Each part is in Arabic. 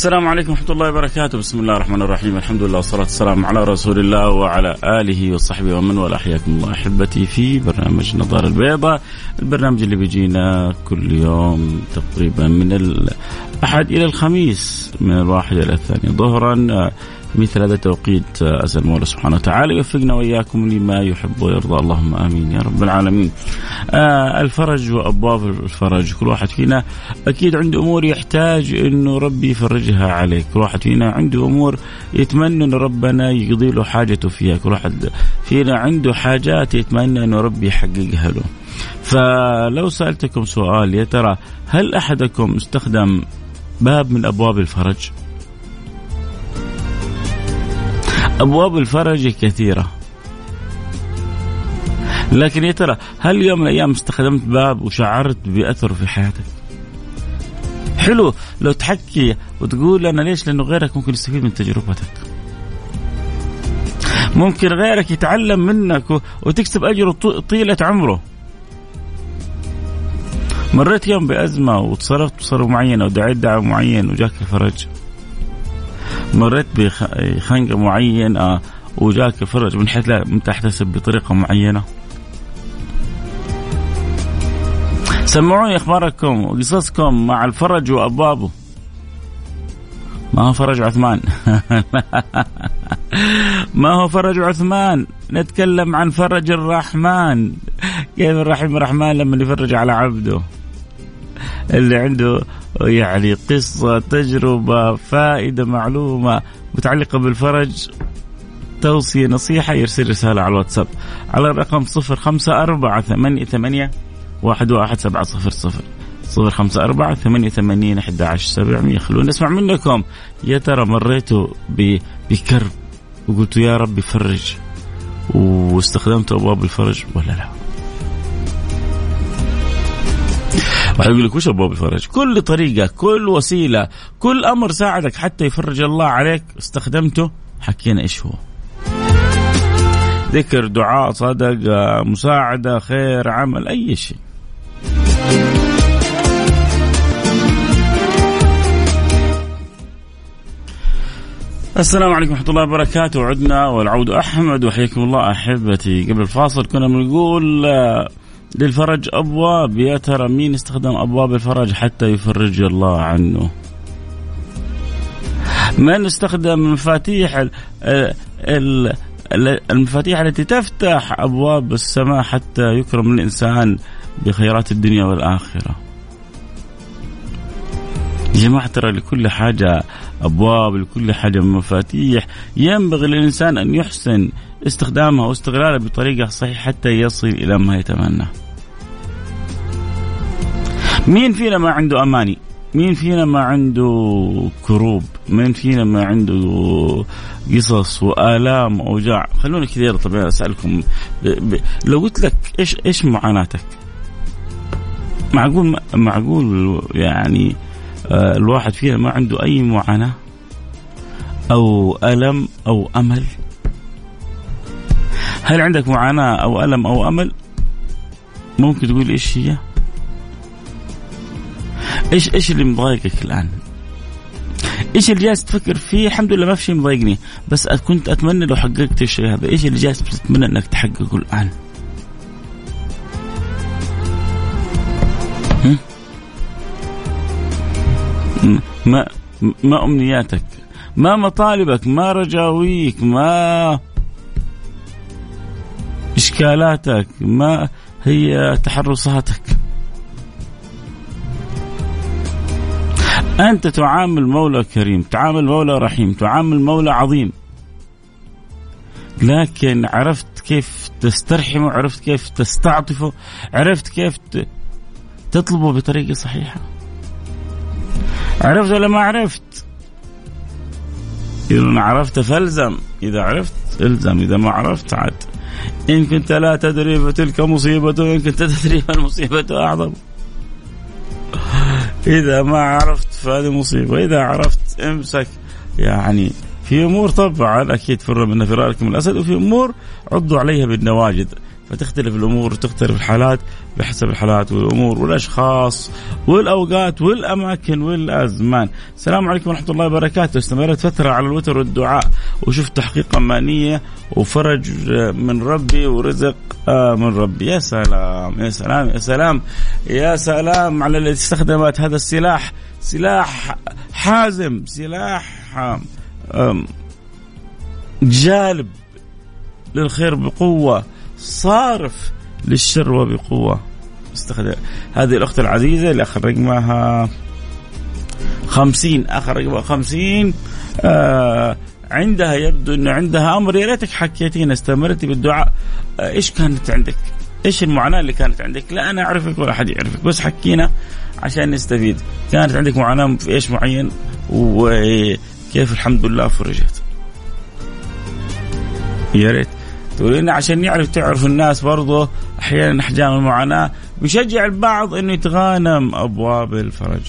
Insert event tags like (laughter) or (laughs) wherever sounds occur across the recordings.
السلام عليكم ورحمة الله وبركاته، بسم الله الرحمن الرحيم، الحمد لله والصلاة والسلام على رسول الله وعلى آله وصحبه ومن والاه، حياكم الله أحبتي في برنامج النظارة البيضاء، البرنامج اللي بيجينا كل يوم تقريبا من الأحد إلى الخميس من الواحد إلى الثاني ظهرا مثل هذا التوقيت أسأل المولى سبحانه وتعالى يوفقنا وإياكم لما يحب ويرضى اللهم آمين يا رب العالمين. آه الفرج وأبواب الفرج كل واحد فينا أكيد عنده أمور يحتاج إنه ربي يفرجها عليه، كل واحد فينا عنده أمور يتمنى إنه ربنا يقضي له حاجته فيها، كل واحد فينا عنده حاجات يتمنى إنه ربي يحققها له. فلو سألتكم سؤال يا ترى هل أحدكم استخدم باب من أبواب الفرج؟ أبواب الفرج كثيرة. لكن يا ترى هل يوم من الأيام استخدمت باب وشعرت بأثره في حياتك؟ حلو لو تحكي وتقول أنا ليش؟ لأنه غيرك ممكن يستفيد من تجربتك. ممكن غيرك يتعلم منك وتكسب أجره طيلة عمره. مريت يوم بأزمة وتصرفت بصرف معينة ودعيت دعوة معين وجاك الفرج. مريت بخنقة معينه وجاك الفرج من حيث لا تحتسب بطريقة معينة. سمعوني أخباركم وقصصكم مع الفرج وأبوابه. ما هو فرج عثمان؟ (laughs) ما هو فرج عثمان؟ نتكلم عن فرج الرحمن. كيف الرحيم الرحمن لما يفرج على عبده؟ اللي عنده يعني قصة تجربة فائدة معلومة متعلقة بالفرج توصية نصيحة يرسل رسالة على الواتساب. على الرقم صفر خمسة أربعة ثمانية ثمانية واحد واحد سبعة صفر صفر. صفر خمسة أربعة ثمانية ثمانين أحد عشر سبعمية. خلونا نسمع منكم. يا ترى مريتوا بكرب؟ وقلتوا يا رب فرج. واستخدمتوا أبواب الفرج ولا لا؟ يقول لك وش ابواب الفرج؟ كل طريقة، كل وسيلة، كل أمر ساعدك حتى يفرج الله عليك استخدمته حكينا إيش هو. ذكر، دعاء، صدقه، مساعدة، خير، عمل، أي شيء. السلام عليكم ورحمة الله وبركاته عدنا والعود أحمد وحياكم الله أحبتي قبل الفاصل كنا بنقول للفرج أبواب يا ترى مين استخدم أبواب الفرج حتى يفرج الله عنه؟ من استخدم مفاتيح المفاتيح التي تفتح أبواب السماء حتى يكرم الإنسان بخيرات الدنيا والآخرة؟ يا جماعة ترى لكل حاجة أبواب لكل حاجة مفاتيح. ينبغي للإنسان أن يحسن استخدامها واستغلالها بطريقة صحيحة حتى يصل إلى ما يتمنى. مين فينا ما عنده أماني؟ مين فينا ما عنده كروب؟ مين فينا ما عنده قصص وآلام وأوجاع؟ خلوني كذا طبيعي أسألكم. ب... ب... لو قلت لك إيش إيش معاناتك؟ معقول معقول يعني الواحد فينا ما عنده أي معاناة أو ألم أو أمل. هل عندك معاناة أو ألم أو أمل؟ ممكن تقول إيش هي؟ إيش إيش اللي مضايقك الآن؟ إيش اللي جالس تفكر فيه؟ الحمد لله ما في شيء مضايقني بس كنت أتمنى لو حققت الشيء هذا. إيش اللي جالس تتمنى إنك تحققه الآن؟ ما ما أمنياتك ما مطالبك ما رجاويك ما إشكالاتك ما هي تحرصاتك. أنت تعامل مولى كريم تعامل مولى رحيم تعامل مولى عظيم. لكن عرفت كيف تسترحمه عرفت كيف تستعطفه عرفت كيف تطلبه بطريقة صحيحة. عرفت ولا ما عرفت؟ إذا عرفت فالزم إذا عرفت الزم إذا ما عرفت عاد. إن كنت لا تدري فتلك مصيبة إن كنت تدري فالمصيبة أعظم. إذا ما عرفت فهذه مصيبة إذا عرفت امسك. يعني في أمور طبعا أكيد فر من فرارك من الأسد وفي أمور عضوا عليها بالنواجد فتختلف الأمور وتختلف الحالات بحسب الحالات والأمور والأشخاص والأوقات والأماكن والأزمان. السلام عليكم ورحمة الله وبركاته، استمرت فترة على الوتر والدعاء وشفت تحقيق امانيه وفرج من ربي ورزق من ربي، يا سلام يا سلام يا سلام يا سلام على الذي استخدمت هذا السلاح، سلاح حازم، سلاح جالب للخير بقوة. صارف للشر وبقوة. استخدم هذه الأخت العزيزة اللي آخر رقمها خمسين. آخر رقمها خمسين. آه عندها يبدو أنه عندها أمر. يا ريتك حكيتينا استمرتي بالدعاء. آه إيش كانت عندك؟ إيش المعاناة اللي كانت عندك؟ لا أنا أعرفك ولا أحد يعرفك. بس حكينا عشان نستفيد. كانت عندك معاناة في إيش معين؟ وكيف الحمد لله فرجت. يا ريت. تقول عشان يعرف تعرف الناس برضه أحيانا احجام المعاناة بيشجع البعض إنه يتغانم أبواب الفرج.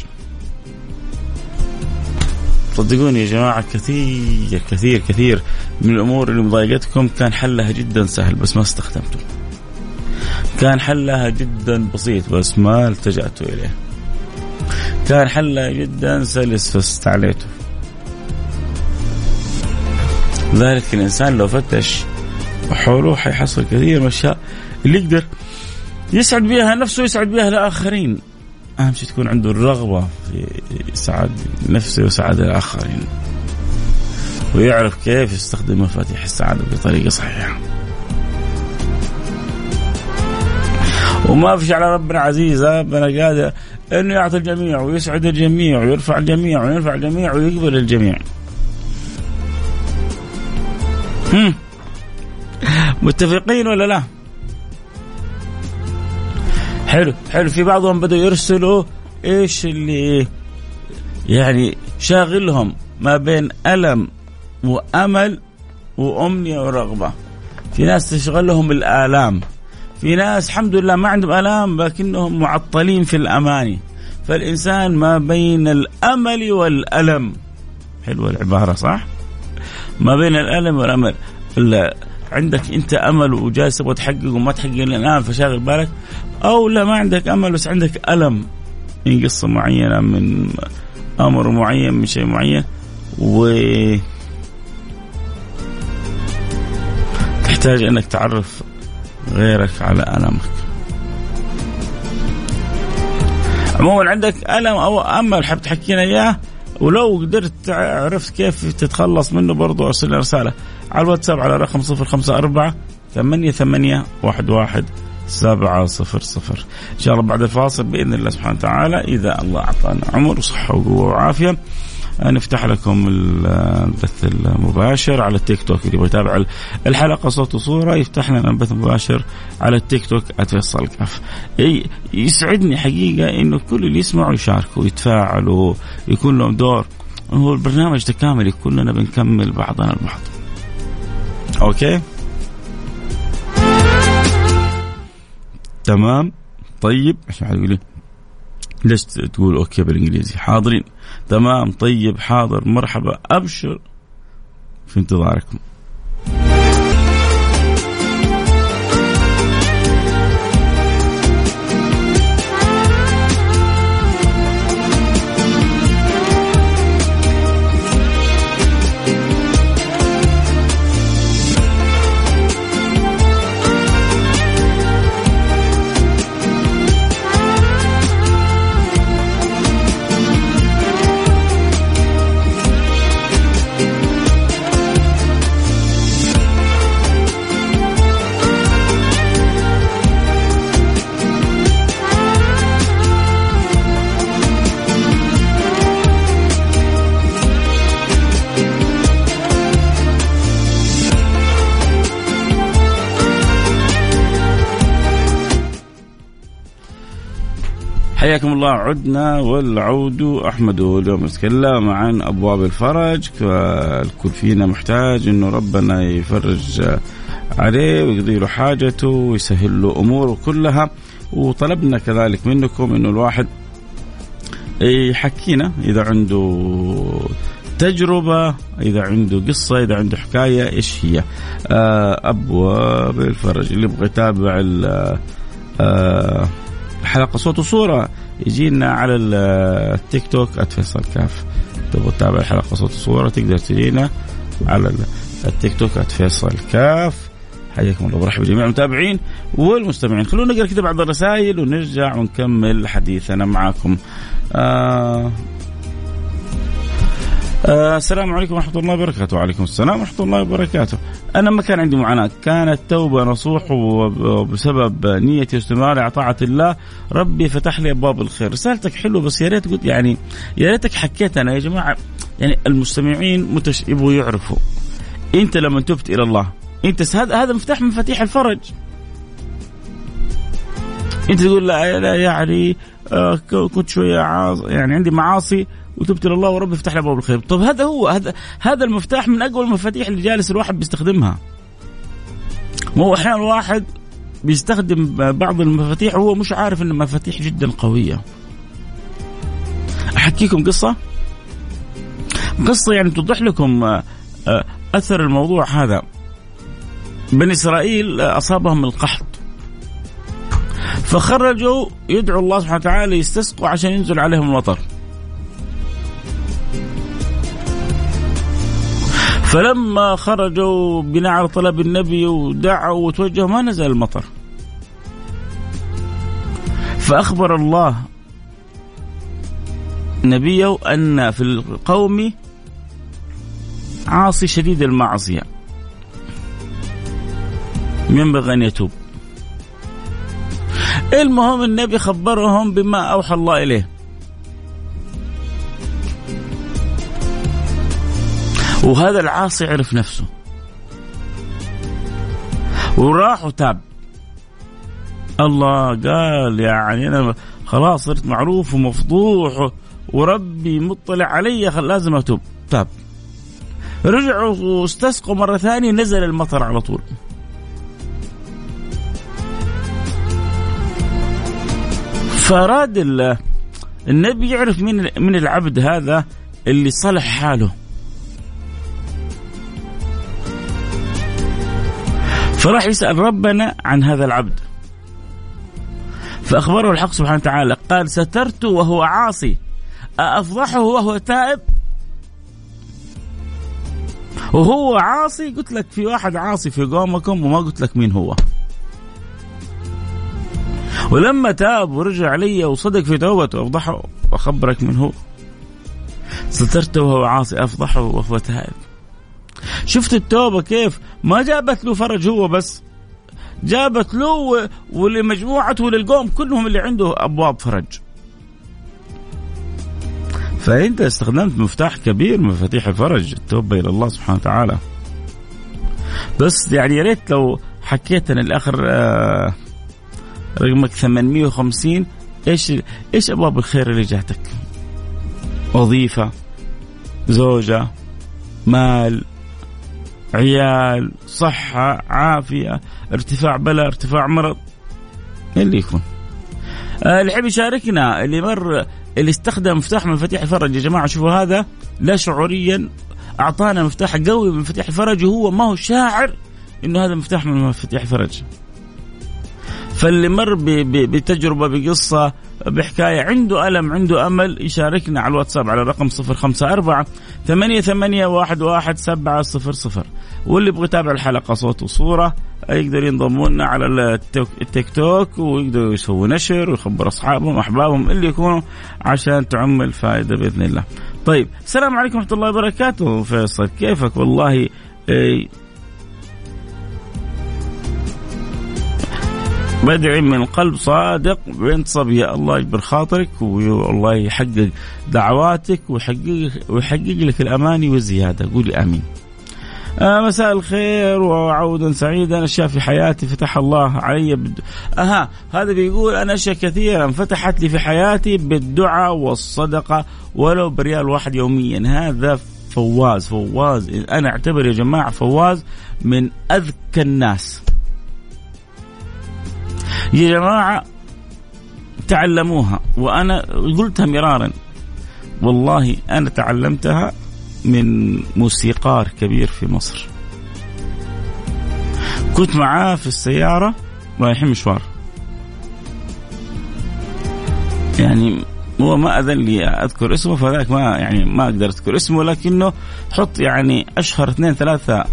صدقوني يا جماعة كثير كثير كثير من الأمور اللي مضايقتكم كان حلها جدا سهل بس ما استخدمته. كان حلها جدا بسيط بس ما التجأتوا إليه. كان حلها جدا سلس فاستعليته. ذلك الإنسان لو فتش حوله حيحصل كثير من الأشياء اللي يقدر يسعد بها نفسه ويسعد بها الآخرين. أهم شيء تكون عنده الرغبة في سعاد نفسه وسعاد الآخرين. ويعرف كيف يستخدم مفاتيح السعادة بطريقة صحيحة. وما فيش على ربنا عزيز ربنا قادر إنه يعطي الجميع ويسعد الجميع ويرفع الجميع وينفع الجميع ويقبل الجميع. هم. متفقين ولا لا؟ حلو حلو. في بعضهم بدأوا يرسلوا إيش اللي يعني شاغلهم ما بين ألم وأمل وأمنية ورغبة. في ناس تشغلهم الآلام. في ناس الحمد لله ما عندهم آلام لكنهم معطلين في الأماني. فالإنسان ما بين الأمل والألم. حلوة العبارة صح؟ ما بين الألم والأمل. لا عندك انت امل وجالس تبغى تحقق وما تحقق الآن فشاغل بالك. أو لا ما عندك أمل بس عندك ألم. من قصة معينة من أمر معين من شيء معين. و تحتاج إنك تعرف غيرك على ألمك. عموما عندك ألم أو أمل حاب تحكينا إياه؟ ولو قدرت عرفت كيف تتخلص منه برضو ارسل لي رسالة. على الواتساب على رقم 054 ثمانية ثمانية واحد واحد سبعة صفر صفر. إن شاء الله بعد الفاصل بإذن الله سبحانه وتعالى إذا الله أعطانا عمر وصحة وقوة وعافية. نفتح لكم البث المباشر على التيك توك. اللي يبغى يتابع الحلقة صوت وصورة يفتح لنا البث المباشر على التيك توك @فيصل كاف يسعدني حقيقة إنه كل اللي يسمعوا يشاركوا يتفاعلوا يكون لهم دور. هو البرنامج تكاملي كلنا بنكمل بعضنا البعض. okay؟ تمام؟ طيب عشان حد يقول ليش تقول okay بالإنجليزي؟ حاضرين. تمام طيب حاضر مرحبا أبشر في انتظاركم. عدنا والعود أحمد. اليوم نتكلم عن أبواب الفرج الكل فينا محتاج إنه ربنا يفرج عليه ويقضي له حاجته ويسهل له أموره كلها. وطلبنا كذلك منكم إنه الواحد يحكينا إذا عنده تجربة إذا عنده قصة إذا عنده حكاية إيش هي؟ آه، أبواب الفرج. اللي يبغى يتابع آه، الحلقة صوت وصورة يجينا على التيك توك @فيصل كاف. تبغى تتابع الحلقة صوت وصورة تقدر تجينا على التيك توك @فيصل كاف. حياكم الله برحب بجميع المتابعين والمستمعين. خلونا نقرأ كده بعض الرسائل ونرجع ونكمل حديثنا معاكم. آه آه السلام عليكم ورحمة الله وبركاته. وعليكم السلام ورحمة الله وبركاته. أنا ما كان عندي معاناة. كانت توبة نصوح وبسبب نيتي واستمراري على طاعة الله. ربي فتح لي أبواب الخير. رسالتك حلوة بس يا ريت قلت يعني يا ريتك حكيت أنا يا جماعة. يعني المستمعين متش يبغوا يعرفوا. أنت لما تبت إلى الله أنت هذا هذا مفتاح مفاتيح الفرج. أنت تقول لا, لا يعني آه كنت شوية يعني عندي معاصي وتبت الله وربي يفتح لي أبواب الخير. طب هذا هو هذا هذا المفتاح من أقوى المفاتيح اللي جالس الواحد بيستخدمها. ما هو أحيانا الواحد بيستخدم بعض المفاتيح وهو مش عارف إن مفاتيح جدا قوية. أحكيكم قصة؟ قصة يعني توضح لكم آه، آه، أثر الموضوع هذا. بني إسرائيل أصابهم القحط. فخرجوا يدعوا الله سبحانه وتعالى يستسقوا عشان ينزل عليهم المطر. فلما خرجوا بناء على طلب النبي ودعوا وتوجهوا ما نزل المطر. فأخبر الله نبيه أن في القوم عاصي شديد المعصية. ينبغي أن يتوب. المهم النبي خبرهم بما أوحى الله إليه. وهذا العاصي عرف نفسه. وراح وتاب. الله قال يعني أنا خلاص صرت معروف ومفضوح وربي مطلع علي لازم أتوب. تاب. رجعوا واستسقوا مرة ثانية نزل المطر على طول. فاراد النبي يعرف من من العبد هذا اللي صلح حاله. فراح يسأل ربنا عن هذا العبد. فأخبره الحق سبحانه وتعالى قال سترت وهو عاصي أفضحه وهو تائب؟ وهو عاصي قلت لك في واحد عاصي في قومكم وما قلت لك مين هو. ولما تاب ورجع لي وصدق في توبته أفضحه وأخبرك من هو سترته وهو عاصي أفضحه وهو تائب. شفت التوبة كيف؟ ما جابت له فرج هو بس. جابت له ولمجموعته وللقوم كلهم اللي عنده أبواب فرج. فأنت استخدمت مفتاح كبير من مفاتيح الفرج التوبة إلى الله سبحانه وتعالى. بس يعني يا ريت لو حكيت أنا الآخر آه رقمك 850 إيش إيش أبواب الخير اللي جاتك؟ وظيفة زوجة مال عيال صحة عافية ارتفاع بلاء ارتفاع مرض. اللي يكون؟ آه، اللي يحب يشاركنا اللي مر اللي استخدم مفتاح مفاتيح الفرج. يا جماعة شوفوا هذا. لا شعوريا أعطانا مفتاح قوي من مفاتيح الفرج وهو ما هو شاعر إنه هذا مفتاح من مفاتيح الفرج. فاللي مر بتجربة بقصة بحكاية عنده ألم عنده أمل يشاركنا على الواتساب على الرقم 054 ثمانية ثمانية واحد واحد سبعة صفر صفر. واللي يبغى يتابع الحلقة صوت وصورة يقدر ينضموا لنا على التيك توك ويقدروا يسووا نشر ويخبر أصحابهم أحبابهم اللي يكونوا عشان تعم الفائدة بإذن الله. طيب السلام عليكم ورحمة الله وبركاته فيصل كيفك؟ والله بدعي من قلب صادق بنت صبية. الله يجبر خاطرك والله يحقق دعواتك ويحقق ويحقق لك الأماني والزيادة. قولي آمين. آه مساء الخير وعودا سعيدا. اشياء في حياتي فتح الله علي بد... أها هذا بيقول أنا أشياء كثيرة فتحت لي في حياتي بالدعاء والصدقة ولو بريال واحد يوميا. هذا فواز فواز. أنا أعتبر يا جماعة فواز من أذكى الناس. يا جماعة تعلموها. وأنا قلتها مرارا. والله أنا تعلمتها من موسيقار كبير في مصر. كنت معاه في السيارة رايحين مشوار. يعني هو ما أذن لي أذكر اسمه فذاك ما يعني ما أقدر أذكر اسمه لكنه حط يعني أشهر اثنين ثلاثة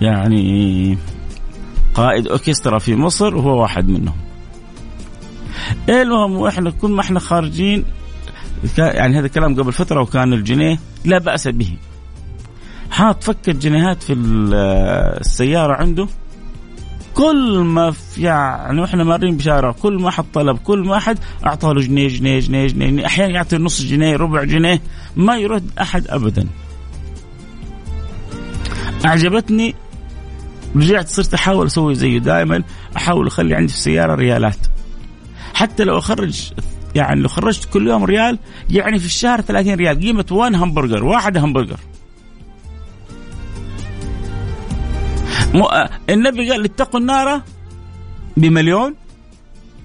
يعني قائد أوركسترا في مصر وهو واحد منهم. المهم وإحنا كل ما إحنا خارجين يعني هذا الكلام قبل فترة وكان الجنيه لا بأس به. حاط فك الجنيهات في السيارة عنده كل ما في يعني وإحنا مارين بشارع كل ما حد طلب كل ما أحد أعطاه له جنيه جنيه جنيه جنيه أحيانا يعطي نص جنيه ربع جنيه ما يرد أحد ابدا أعجبتني رجعت صرت أحاول أسوي زيه دائما أحاول أخلي عندي في السياره ريالات. حتى لو أخرج يعني لو خرجت كل يوم ريال يعني في الشهر 30 ريال قيمة وان همبرجر واحد همبرجر النبي قال اتقوا النار بمليون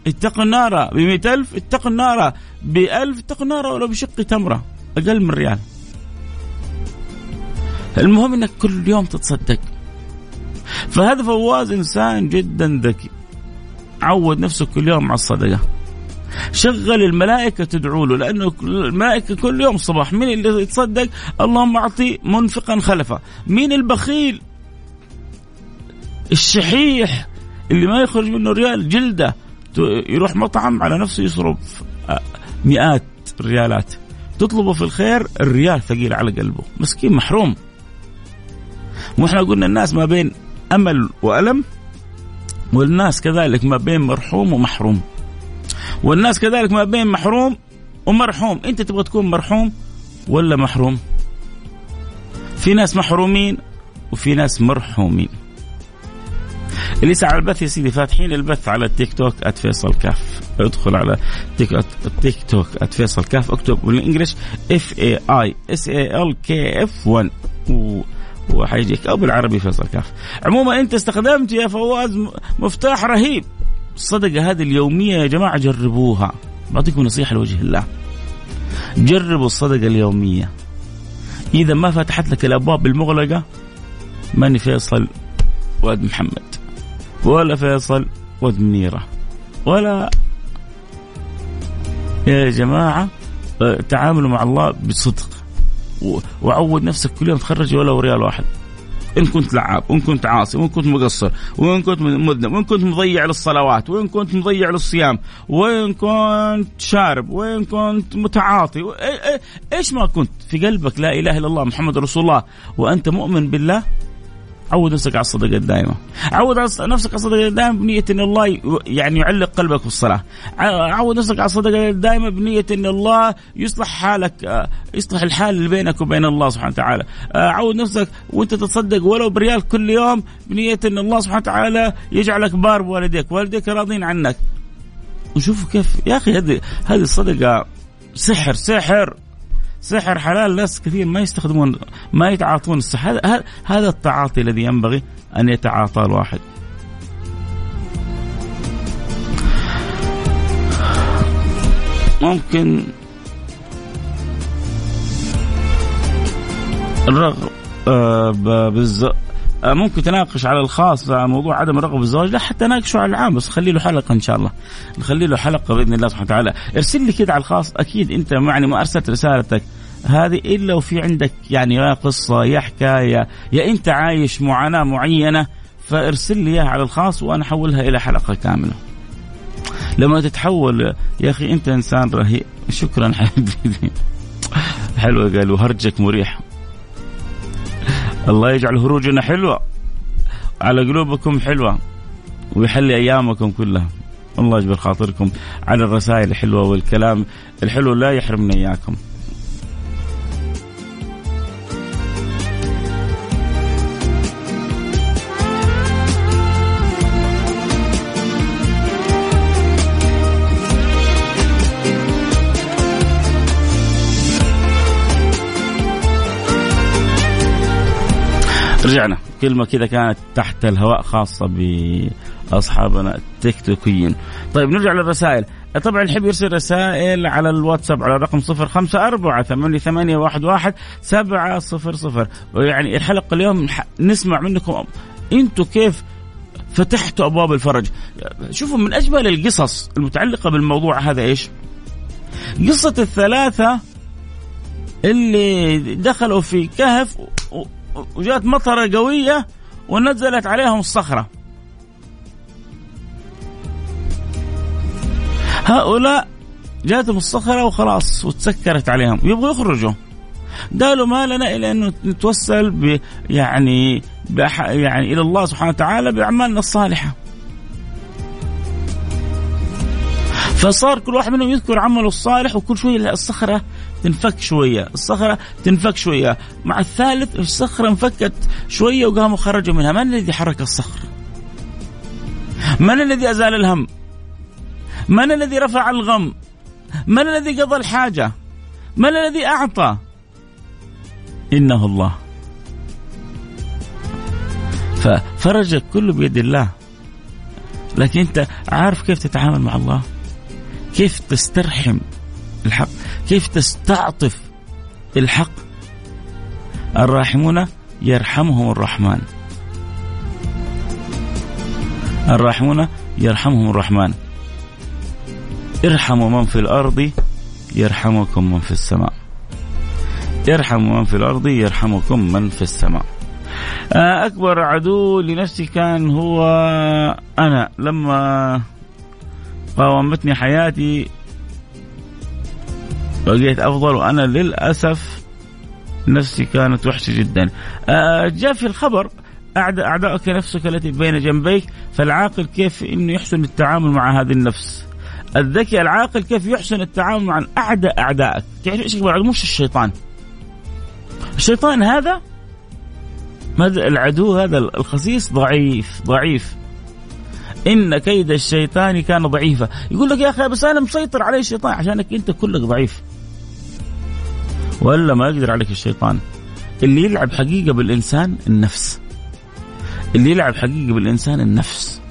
اتقوا النار بمئة ألف اتقوا النار بألف اتقوا النار ولو بشق تمرة أقل من ريال. المهم إنك كل يوم تتصدق. فهذا فواز إنسان جدا ذكي. عود نفسه كل يوم على الصدقة. شغل الملائكة تدعو له لأنه الملائكة كل يوم صباح مين اللي يتصدق؟ اللهم أعطي منفقا خلفا مين البخيل؟ الشحيح اللي ما يخرج منه ريال جلدة. يروح مطعم على نفسه يصرف مئات ريالات. تطلبه في الخير الريال ثقيل على قلبه. مسكين محروم. وإحنا قلنا الناس ما بين أمل وألم والناس كذلك ما بين مرحوم ومحروم. والناس كذلك ما بين محروم ومرحوم. أنت تبغى تكون مرحوم ولا محروم؟ في ناس محرومين وفي ناس مرحومين. اللي على البث يا سيدي؟ فاتحين البث على التيك توك @فيصل كاف. ادخل على تيك التيك توك @فيصل كاف. اكتب بالإنجلش F A I S A L K F 1 وحيجيك. أو بالعربي فيصل كاف عموما أنت استخدمت يا فواز مفتاح رهيب. الصدقه هذه اليومية يا جماعة جربوها. بعطيكم نصيحة لوجه الله. جربوا الصدقة اليومية. إذا ما فتحت لك الأبواب المغلقة ماني فيصل واد محمد ولا فيصل ود منيرة ولا يا جماعة آه، تعاملوا مع الله بصدق. وعود نفسك كل يوم تخرج ولو ريال واحد. إن كنت لعاب وإن كنت عاصي وإن كنت مقصر وإن كنت مذنب وإن كنت مضيع للصلوات وإن كنت مضيع للصيام وإن كنت شارب وإن كنت متعاطي إيش ما كنت؟ في قلبك لا إله إلا الله محمد رسول الله وأنت مؤمن بالله؟ عود نفسك على الصدقة الدائمة. عود نفسك على الصدقة الدائمة بنية إن الله يعني يعلق قلبك في الصلاة. عود نفسك على الصدقة الدائمة بنية إن الله يصلح حالك آه، يصلح الحال اللي بينك وبين الله سبحانه وتعالى. آه، عود نفسك وأنت تتصدق ولو بريال كل يوم بنية إن الله سبحانه وتعالى يجعلك بار بوالديك. والديك راضين عنك. وشوفوا كيف يا أخي هذه هذه الصدقة سحر سحر. سحر حلال ناس كثير ما يستخدمون ما يتعاطون السحر. هذا هذا التعاطي الذي ينبغي أن يتعاطى الواحد. ممكن الرغب آه بالز... آه ممكن تناقش على الخاص موضوع عدم الرغبة بالزواج لا حتى ناقشه على العام بس خلي له حلقة إن شاء الله. نخلي له حلقة بإذن الله سبحانه وتعالى. ارسل لي كده على الخاص. أكيد أنت يعني ما أرسلت رسالتك. هذه إلا وفي عندك يعني يا قصة يا حكاية يا أنت عايش معاناة معينة فارسل لي إياها على الخاص وأنا أحولها إلى حلقة كاملة. لما تتحول يا أخي أنت إنسان رهيب. شكرا (laughs) حبيبي. حلوة قال وهرجك مريح. الله يجعل هروجنا حلوة. على قلوبكم حلوة. ويحلي أيامكم كلها. الله يجبر خاطركم على الرسائل الحلوة والكلام الحلو لا يحرمنا إياكم. رجعنا. كلمة كذا كانت تحت الهواء خاصة بأصحابنا التيك توكيين طيب نرجع للرسائل. طبعا اللي يرسل رسائل على الواتساب على الرقم صفر خمسة أربعة ثمانية, ثمانية واحد, واحد سبعة صفر صفر. يعني الحلقة اليوم نسمع منكم أنتم كيف فتحتوا أبواب الفرج. شوفوا من أجمل القصص المتعلقة بالموضوع هذا إيش؟ قصة الثلاثة اللي دخلوا في كهف وجات مطرة قوية ونزلت عليهم الصخرة. هؤلاء جاتهم الصخرة وخلاص وتسكرت عليهم. يبغوا يخرجوا. قالوا ما لنا إلا انه نتوسل يعني يعني إلى الله سبحانه وتعالى بأعمالنا الصالحة. فصار كل واحد منهم يذكر عمله الصالح وكل شوية الصخرة تنفك شوية، الصخرة تنفك شوية، مع الثالث الصخرة انفكت شوية وقاموا خرجوا منها، من الذي حرك الصخر؟ من الذي أزال الهم؟ من الذي رفع الغم؟ من الذي قضى الحاجة؟ من الذي أعطى؟ إنه الله. ففرجك كله بيد الله. لكن أنت عارف كيف تتعامل مع الله؟ كيف تسترحم الحق؟ كيف تستعطف الحق؟ الراحمون يرحمهم الرحمن. الراحمون يرحمهم الرحمن. ارحموا من في الأرض يرحمكم من في السماء. ارحموا من في الأرض يرحمكم من في السماء. أكبر عدو لنفسي كان هو أنا. لما قاومتني حياتي بقيت أفضل وأنا للأسف نفسي كانت وحشة جدا. آه جاء في الخبر أعداء أعداءك نفسك التي بين جنبيك فالعاقل كيف إنه يحسن التعامل مع هذه النفس. الذكي العاقل كيف يحسن التعامل مع اعداء أعدائك، تعرف إيش مش الشيطان. الشيطان هذا العدو هذا الخسيس ضعيف ضعيف إن كيد الشيطان كان ضعيفا. يقول لك يا أخي بس أنا مسيطر علي الشيطان عشانك أنت كلك ضعيف. ولا ما يقدر عليك الشيطان. اللي يلعب حقيقة بالإنسان النفس. اللي يلعب حقيقة بالإنسان النفس.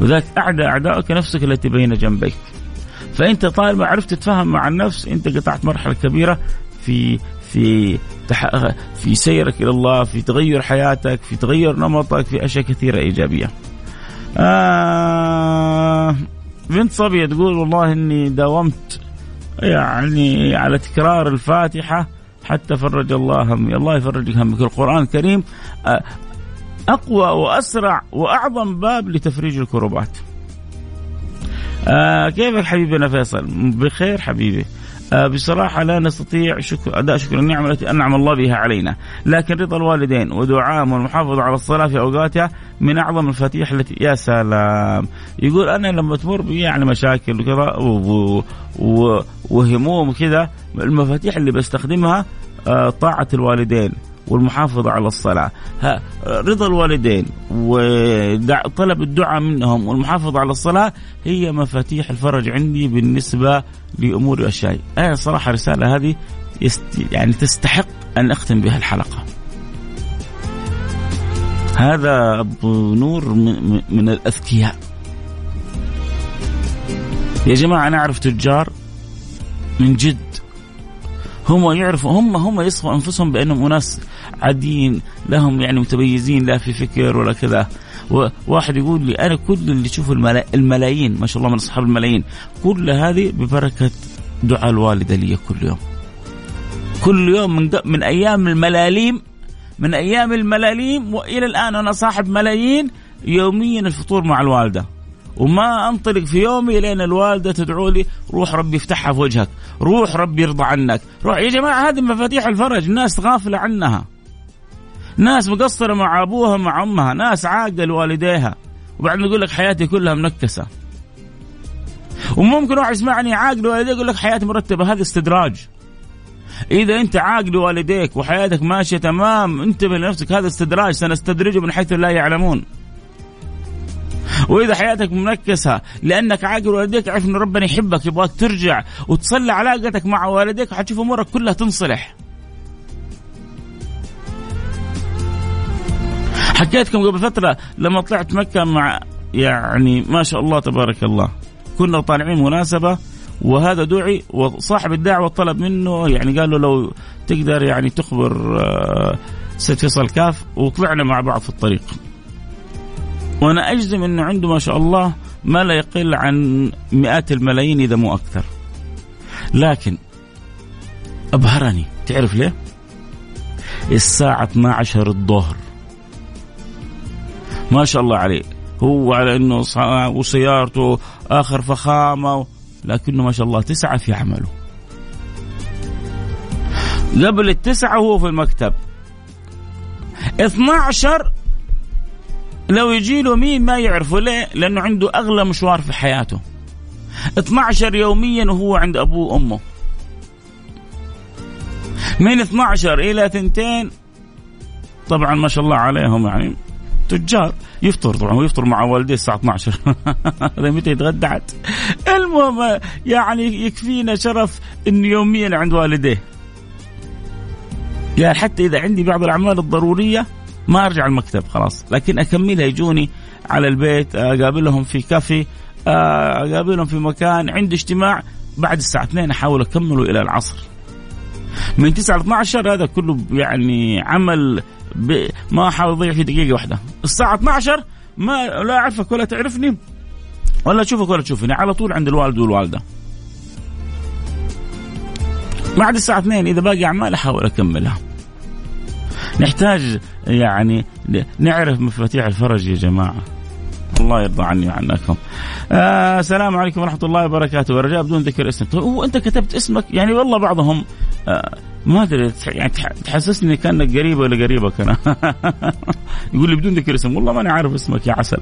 وذلك أعدى اعدائك نفسك التي بين جنبيك. فأنت طالما عرفت تتفاهم مع النفس أنت قطعت مرحلة كبيرة في في في سيرك إلى الله في تغير حياتك في تغير نمطك في أشياء كثيرة إيجابية. آه بنت صبية تقول والله إني داومت يعني على تكرار الفاتحة حتى فرج الله همي. الله يفرج همك. القرآن الكريم آه، أقوى وأسرع وأعظم باب لتفريج الكروبات آه كيفك حبيبنا فيصل؟ بخير حبيبي. آه، بصراحة لا نستطيع شكر أداء شكر النعمة التي أنعم الله بها علينا. لكن رضا الوالدين ودعائهم والمحافظة على الصلاة في أوقاتها من أعظم المفاتيح التي يا سلام. يقول أنا لما تمر بي يعني مشاكل وكذا وهموم وكذا المفاتيح اللي بستخدمها آه، طاعة الوالدين. والمحافظة على الصلاة. رضا الوالدين وطلب الدعاء منهم والمحافظة على الصلاة هي مفاتيح الفرج عندي بالنسبة لأمور أشياء أنا صراحة الرسالة هذه يعني تستحق أن أختم بها الحلقة. هذا أبو نور من الأذكياء. يا جماعة أنا أعرف تجار من جد هم يعرفوا هم هم يصفوا أنفسهم بأنهم أناس عاديين لهم يعني متميزين لا في فكر ولا كذا. واحد يقول لي أنا كل اللي تشوفه الملايين ما شاء الله من أصحاب الملايين كل هذه ببركة دعاء الوالدة لي كل يوم. كل يوم من من أيام الملاليم من أيام الملاليم وإلى الآن أنا صاحب ملايين يوميا الفطور مع الوالدة. وما أنطلق في يومي لين الوالدة تدعو لي روح ربي يفتحها في وجهك روح ربي يرضى عنك. روح يا جماعة هذه مفاتيح الفرج الناس غافلة عنها. ناس مقصرة مع أبوها مع أمها ناس عاقه لوالديها. وبعدين يقول لك حياتي كلها منكسة. وممكن واحد يسمعني عاق لوالديه يقول لك حياتي مرتبة هذا استدراج. إذا أنت عاق لوالديك وحياتك ماشية تمام انتبه لنفسك هذا استدراج سنستدرجه من حيث لا يعلمون. وإذا حياتك منكسة لأنك عاقل والديك عرف إن ربنا يحبك يبغاك ترجع وتصلي علاقتك مع والديك حتشوف أمورك كلها تنصلح. حكيتكم قبل فترة لما طلعت مكة مع يعني ما شاء الله تبارك الله. كنا طالعين مناسبة وهذا دعي وصاحب الدعوة طلب منه يعني قال له لو تقدر يعني تخبر آه، سيد فيصل كاف وطلعنا مع بعض في الطريق. وأنا أجزم إنه عنده ما شاء الله ما لا يقل عن مئات الملايين إذا مو أكثر. لكن أبهرني تعرف ليه؟ الساعة 12 الظهر. ما شاء الله عليه. هو على إنه وسيارته آخر فخامة لكنه ما شاء الله تسعة في عمله. قبل التسعة وهو في المكتب. 12 لو يجي له مين ما يعرفه ليه؟ لأنه عنده أغلى مشوار في حياته. 12 يوميا وهو عند أبوه وأمه. من 12 إلى 2 طبعا ما شاء الله عليهم يعني تجار. يفطر طبعا ويفطر مع والديه الساعة 12 (laughs) هذا متى يتغدى المهم يعني يكفينا شرف إنه يوميا عند والديه. يعني حتى إذا عندي بعض الأعمال الضرورية ما أرجع المكتب خلاص. لكن أكملها يجوني على البيت أقابلهم في كافي أقابلهم في مكان عندي اجتماع بعد الساعة 2 أحاول أكمله إلى العصر. من 9 ل 12 هذا كله يعني عمل ما أحاول أضيع في دقيقة واحدة. الساعة 12 ما لا أعرفك ولا تعرفني ولا أشوفك ولا تشوفني على طول عند الوالد والوالدة. بعد الساعة 2 إذا باقي أعمال أحاول أكملها. نحتاج يعني نعرف مفاتيح الفرج يا جماعة. الله يرضى عني وعنكم. آه السلام عليكم ورحمة الله وبركاته. ورجاء بدون ذكر اسم. طيب هو أنت كتبت اسمك؟ يعني والله بعضهم آه ما أدري يعني تحسسني كأنك قريب ولا قريبك أنا. (laughs) يقول لي بدون ذكر اسم. والله ماني عارف اسمك يا عسل.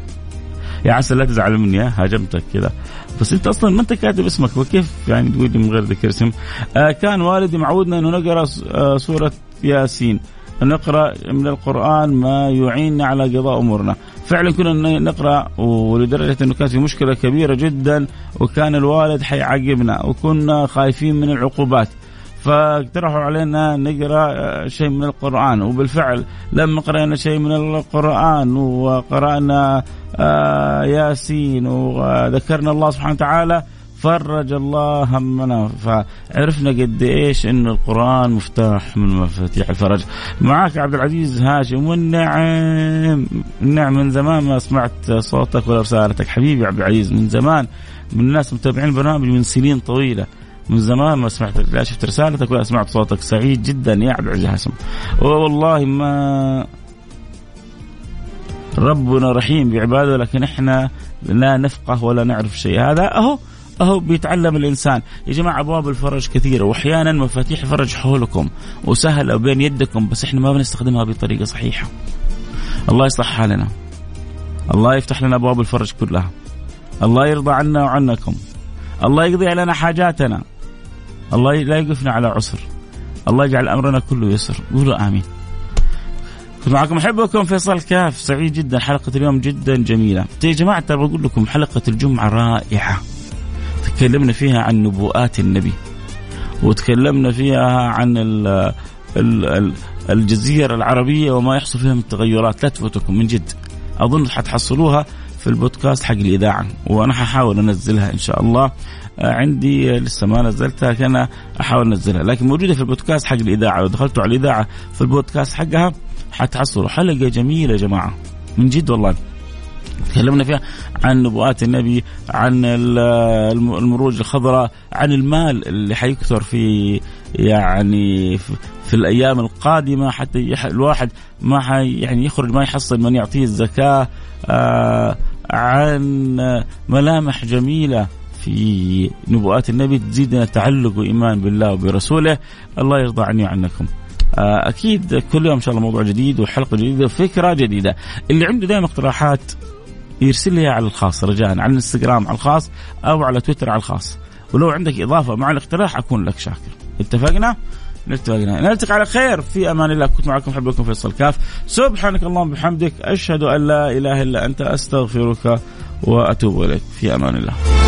يا عسل لا تزعل مني هاجمتك كذا. بس أنت أصلا ما أنت كاتب اسمك وكيف يعني تقول لي من غير ذكر اسم؟ آه كان والدي معودنا إنه نقرأ آه سورة ياسين. نقرأ من القرآن ما يعيننا على قضاء أمورنا. فعلا كنا نقرأ ولدرجة إنه كانت في مشكلة كبيرة جدا وكان الوالد حيعاقبنا وكنا خايفين من العقوبات. فاقترحوا علينا نقرأ شيء من القرآن. وبالفعل لما قرأنا شيء من القرآن وقرأنا آه، ياسين وذكرنا الله سبحانه وتعالى فرج الله همنا. فعرفنا قد إيش إن القرآن مفتاح من مفاتيح الفرج. معك عبد العزيز هاشم والنعم. النعم من زمان ما سمعت صوتك ولا رسالتك. حبيبي عبد العزيز من زمان من الناس متابعين البرنامج من سنين طويلة. من زمان ما سمعت لا شفت رسالتك ولا سمعت صوتك. سعيد جدا يا عبد العزيز هاشم. والله ما ربنا رحيم بعبادة لكن إحنا لا نفقه ولا نعرف شيء. هذا أهو أهو بيتعلم الإنسان. يا جماعة أبواب الفرج كثيرة وأحيانا مفاتيح الفرج حولكم وسهلة بين يدكم بس إحنا ما بنستخدمها بطريقة صحيحة. الله يصلح حالنا. الله يفتح لنا أبواب الفرج كلها. الله يرضى عنا وعنكم. الله يقضي علينا حاجاتنا. الله لا يقفنا على عسر. الله يجعل أمرنا كله يسر. قولوا آمين. كنت معكم أحبكم فيصل كاف. سعيد جدا. حلقة اليوم جدا جميلة. يا جماعة ترى بقول لكم حلقة الجمعة رائعة. تكلمنا فيها عن نبوءات النبي وتكلمنا فيها عن ال ال الجزيرة العربية وما يحصل فيها من تغيرات لا تفوتكم من جد. أظن حتحصلوها في البودكاست حق الإذاعة وأنا ححاول أنزلها إن شاء الله. عندي لسه ما نزلتها كان أحاول أنزلها لكن موجودة في البودكاست حق الإذاعة. لو دخلتوا على الإذاعة في البودكاست حقها حتحصلوا. حلقة جميلة يا جماعة من جد والله. تكلمنا فيها عن نبوءات النبي عن المروج الخضراء عن المال اللي حيكثر في يعني في الأيام القادمة حتى الواحد ما حي يعني يخرج ما يحصل من يعطيه الزكاة آه عن ملامح جميلة في نبوءات النبي تزيدنا تعلق وايمان بالله وبرسوله. الله يرضى عني وعنكم. آه، أكيد كل يوم إن شاء الله موضوع جديد وحلقة جديدة وفكرة جديدة. اللي عنده دائما اقتراحات يرسل لي على الخاص رجاء على الإنستغرام على الخاص أو على تويتر على الخاص. ولو عندك إضافة مع الاقتراح أكون لك شاكر. اتفقنا؟ اتفقنا. نلتقي على خير. في أمان الله. كنت معكم حبكم فيصل كاف. سبحانك اللهم وبحمدك. أشهد أن لا إله إلا أنت. أستغفرك وأتوب إليك. في أمان الله.